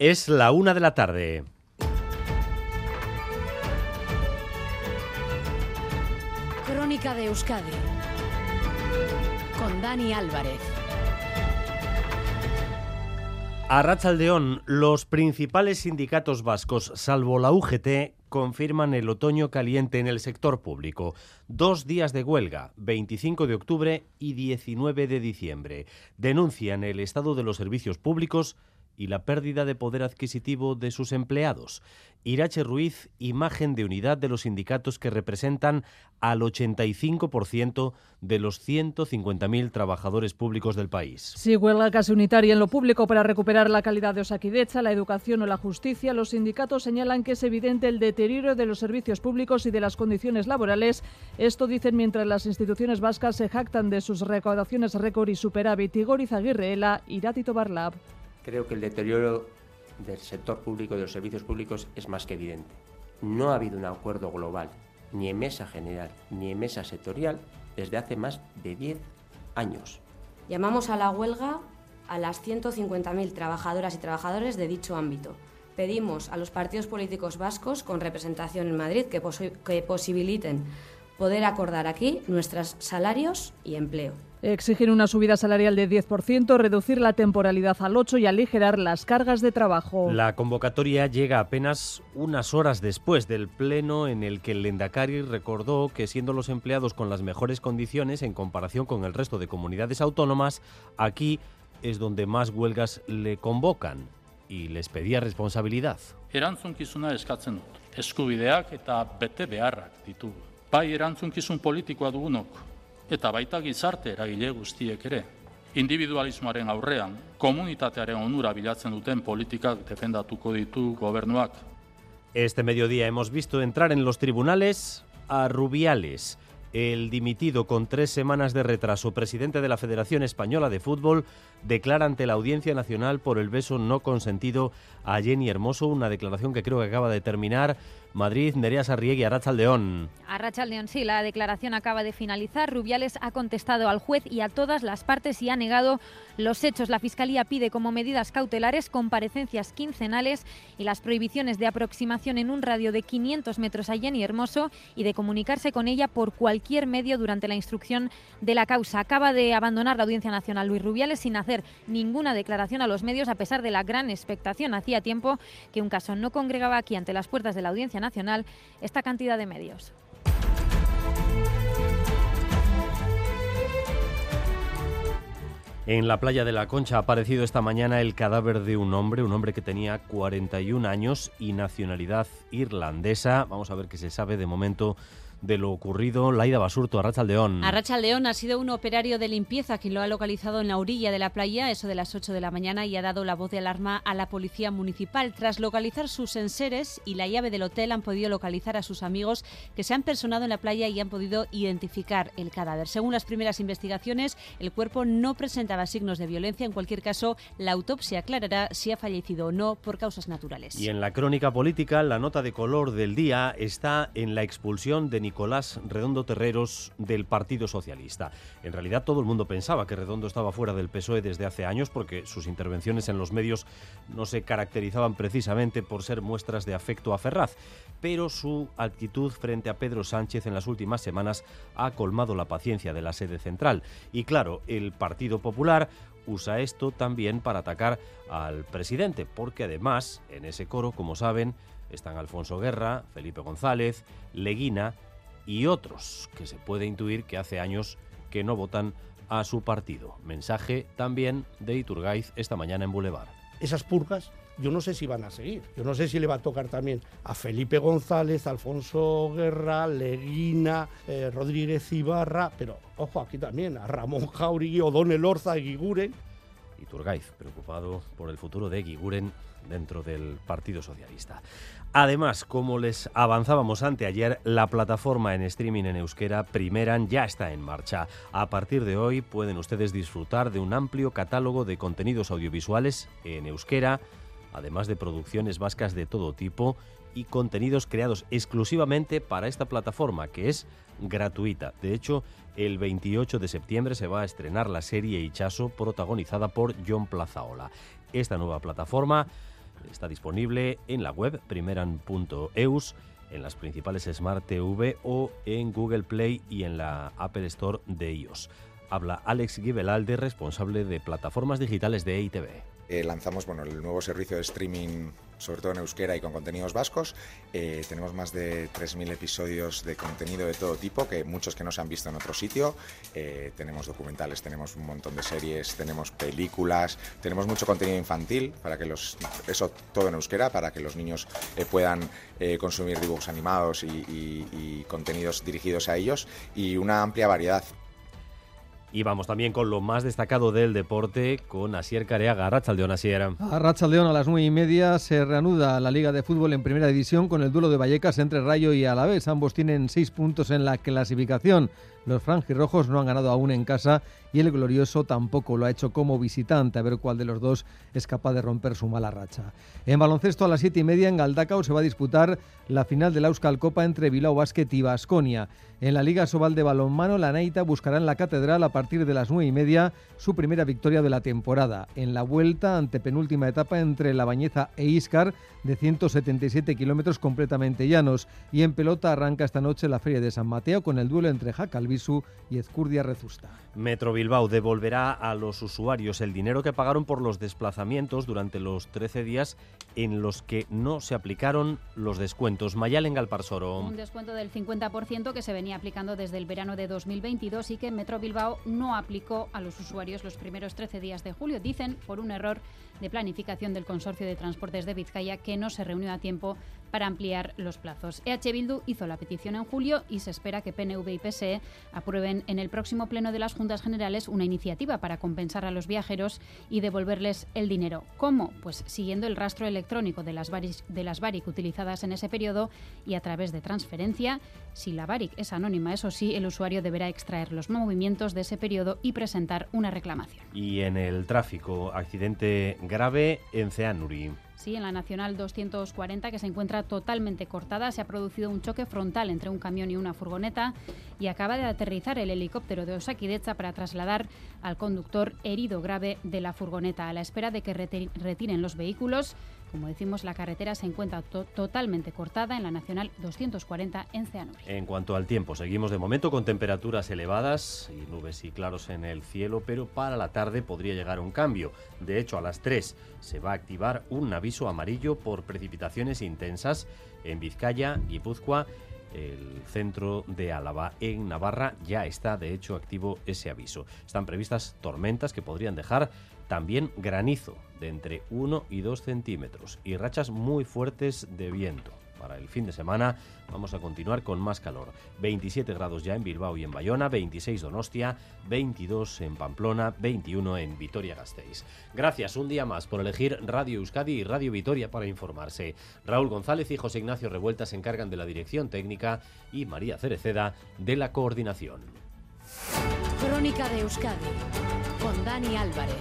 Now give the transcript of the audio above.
Es la una de la tarde. Crónica de Euskadi con Dani Álvarez. A Rachaldeón, los principales sindicatos vascos, salvo la UGT, confirman el otoño caliente en el sector público. Dos días de huelga, 25 de octubre y 19 de diciembre. Denuncian el estado de los servicios públicos y la pérdida de poder adquisitivo de sus empleados. Irache Ruiz, imagen de unidad de los sindicatos que representan al 85% de los 150.000 trabajadores públicos del país. Si huelga casi unitaria en lo público para recuperar la calidad de Osakidecha, la educación o la justicia, los sindicatos señalan que es evidente el deterioro de los servicios públicos y de las condiciones laborales. Esto dicen mientras las instituciones vascas se jactan de sus recaudaciones récord y superávit. Igor Izaguirre, Iratito Barlab creo que el deterioro del sector público de los servicios públicos es más que evidente. No ha habido un acuerdo global, ni en mesa general, ni en mesa sectorial, desde hace más de 10 años. Llamamos a la huelga a las 150.000 trabajadoras y trabajadores de dicho ámbito. Pedimos a los partidos políticos vascos con representación en Madrid que, que posibiliten poder acordar aquí nuestros salarios y empleo. Exigir una subida salarial de 10%, reducir la temporalidad al 8% y aligerar las cargas de trabajo. La convocatoria llega apenas unas horas después del pleno en el que el Lendakari recordó que siendo los empleados con las mejores condiciones en comparación con el resto de comunidades autónomas, aquí es donde más huelgas le convocan y les pedía responsabilidad. Erantzunkizuna eskatzen dut. Eskubideak eta bete beharrak ditugu. Bai erantzunkizun politikoa dugunok, eta baita gizarte eragile guztiek ere. Individualismoaren aurrean, komunitatearen onura bilatzen duten politikak defendatuko ditu gobernuak. Este mediodía hemos visto entrar en los tribunales a Rubiales, el dimitido con tres semanas de retraso presidente de la Federación Española de Fútbol declara ante la Audiencia Nacional por el beso no consentido a Jenny Hermoso, una declaración que creo que acaba de terminar Madrid, Nerea Sarriegui, Arrachaldeón. Arrachaldeón, sí, la declaración acaba de finalizar. Rubiales ha contestado al juez y a todas las partes y ha negado los hechos. La Fiscalía pide como medidas cautelares comparecencias quincenales y las prohibiciones de aproximación en un radio de 500 metros a Jenny Hermoso y de comunicarse con ella por cualquier medio durante la instrucción de la causa. Acaba de abandonar la Audiencia Nacional Luis Rubiales sin hacer ninguna declaración a los medios a pesar de la gran expectación. Hacía tiempo que un caso no congregaba aquí ante las puertas de la Audiencia Nacional esta cantidad de medios. En la playa de la Concha ha aparecido esta mañana el cadáver de un hombre, un hombre que tenía 41 años y nacionalidad irlandesa. Vamos a ver qué se sabe de momento de lo ocurrido. Laida Basurto, Arrachaldeón. Arrachaldeón ha sido un operario de limpieza quien lo ha localizado en la orilla de la playa, eso de las 8 de la mañana, y ha dado la voz de alarma a la policía municipal. Tras localizar sus enseres y la llave del hotel, han podido localizar a sus amigos que se han personado en la playa y han podido identificar el cadáver. Según las primeras investigaciones, el cuerpo no presentaba signos de violencia. En cualquier caso, la autopsia aclarará si ha fallecido o no por causas naturales. Y en la crónica política, la nota de color del día está en la expulsión de Nicolás Redondo Terreros del Partido Socialista. En realidad todo el mundo pensaba que Redondo estaba fuera del PSOE desde hace años porque sus intervenciones en los medios no se caracterizaban precisamente por ser muestras de afecto a Ferraz, pero su actitud frente a Pedro Sánchez en las últimas semanas ha colmado la paciencia de la sede central. Y claro, el Partido Popular usa esto también para atacar al presidente, porque además en ese coro, como saben, están Alfonso Guerra, Felipe González, Leguina y otros que se puede intuir que hace años que no votan a su partido. Mensaje también de Iturgaiz esta mañana en Boulevard. Esas purgas yo no sé si van a seguir. Yo no sé si le va a tocar también a Felipe González, Alfonso Guerra, Leguina, eh, Rodríguez Ibarra, pero ojo aquí también a Ramón Jauregui, O'Donnell Orza, Guiguren. Iturgaiz, preocupado por el futuro de Guiguren dentro del Partido Socialista. Además, como les avanzábamos anteayer, la plataforma en streaming en euskera Primeran ya está en marcha. A partir de hoy pueden ustedes disfrutar de un amplio catálogo de contenidos audiovisuales en euskera, además de producciones vascas de todo tipo y contenidos creados exclusivamente para esta plataforma, que es gratuita. De hecho, el 28 de septiembre se va a estrenar la serie Ichazo, protagonizada por John Plazaola. Esta nueva plataforma está disponible en la web primeran.eus, en las principales Smart TV o en Google Play y en la Apple Store de iOS. Habla Alex Gibelalde, responsable de plataformas digitales de EITV. Eh, lanzamos bueno, el nuevo servicio de streaming, sobre todo en euskera y con contenidos vascos. Eh, tenemos más de 3.000 episodios de contenido de todo tipo, que muchos que no se han visto en otro sitio. Eh, tenemos documentales, tenemos un montón de series, tenemos películas, tenemos mucho contenido infantil, para que los, eso todo en euskera, para que los niños puedan consumir dibujos animados y, y contenidos dirigidos a ellos, y una amplia variedad. Y vamos también con lo más destacado del deporte, con Asier Careaga. Rachaldeón, Asier. A Rachaldeón a las nueve y media se reanuda la Liga de Fútbol en Primera División con el duelo de Vallecas entre Rayo y Alavés. Ambos tienen seis puntos en la clasificación. Los franjirrojos no han ganado aún en casa y el glorioso tampoco lo ha hecho como visitante, a ver cuál de los dos es capaz de romper su mala racha. En baloncesto a las siete y media en Galdacao se va a disputar la final de la Euskal Copa entre Bilbao Basket y Basconia. En la Liga Sobal de Balonmano, la Neita buscará en la Catedral a partir de las nueve y media su primera victoria de la temporada. En la vuelta, ante penúltima etapa entre La Bañeza e Iscar, de 177 kilómetros completamente llanos. Y en pelota arranca esta noche la Feria de San Mateo con el duelo entre Jacalvisu y Ezcurdia Rezusta. Metro Bilbao devolverá a los usuarios el dinero que pagaron por los desplazamientos durante los 13 días en los que no se aplicaron los descuentos. Mayalen Galparsoro. Un descuento del 50% que se venía aplicando desde el verano de 2022 y que Metro Bilbao no aplicó a los usuarios los primeros 13 días de julio. Dicen por un error de planificación del Consorcio de Transportes de Vizcaya que no se reunió a tiempo para ampliar los plazos. EH Bildu hizo la petición en julio y se espera que PNV y PSE aprueben en el próximo pleno de las Juntas Generales una iniciativa para compensar a los viajeros y devolverles el dinero. ¿Cómo? Pues siguiendo el rastro electrónico de las, las BARIC utilizadas en ese periodo y a través de transferencia. Si la BARIC es anónima, eso sí, el usuario deberá extraer los movimientos de ese periodo y presentar una reclamación. Y en el tráfico, accidente grave en Ceanuri. Sí, en la Nacional 240, que se encuentra totalmente cortada, se ha producido un choque frontal entre un camión y una furgoneta y acaba de aterrizar el helicóptero de Osakidecha para trasladar al conductor herido grave de la furgoneta. A la espera de que retiren los vehículos, como decimos, la carretera se encuentra totalmente cortada en la Nacional 240 en Ceanuri. En cuanto al tiempo, seguimos de momento con temperaturas elevadas y nubes y claros en el cielo, pero para la tarde podría llegar un cambio. De hecho, a las 3 se va a activar un aviso amarillo por precipitaciones intensas en Vizcaya, Guipúzcoa el centro de Álava en Navarra ya está de hecho activo ese aviso. Están previstas tormentas que podrían dejar también granizo de entre 1 y 2 centímetros y rachas muy fuertes de viento. Para el fin de semana vamos a continuar con más calor. 27 grados ya en Bilbao y en Bayona, 26 Donostia, 22 en Pamplona, 21 en Vitoria-Gasteiz. Gracias un día más por elegir Radio Euskadi y Radio Vitoria para informarse. Raúl González y José Ignacio Revuelta se encargan de la dirección técnica y María Cereceda de la coordinación. Crónica de Euskadi con Dani Álvarez.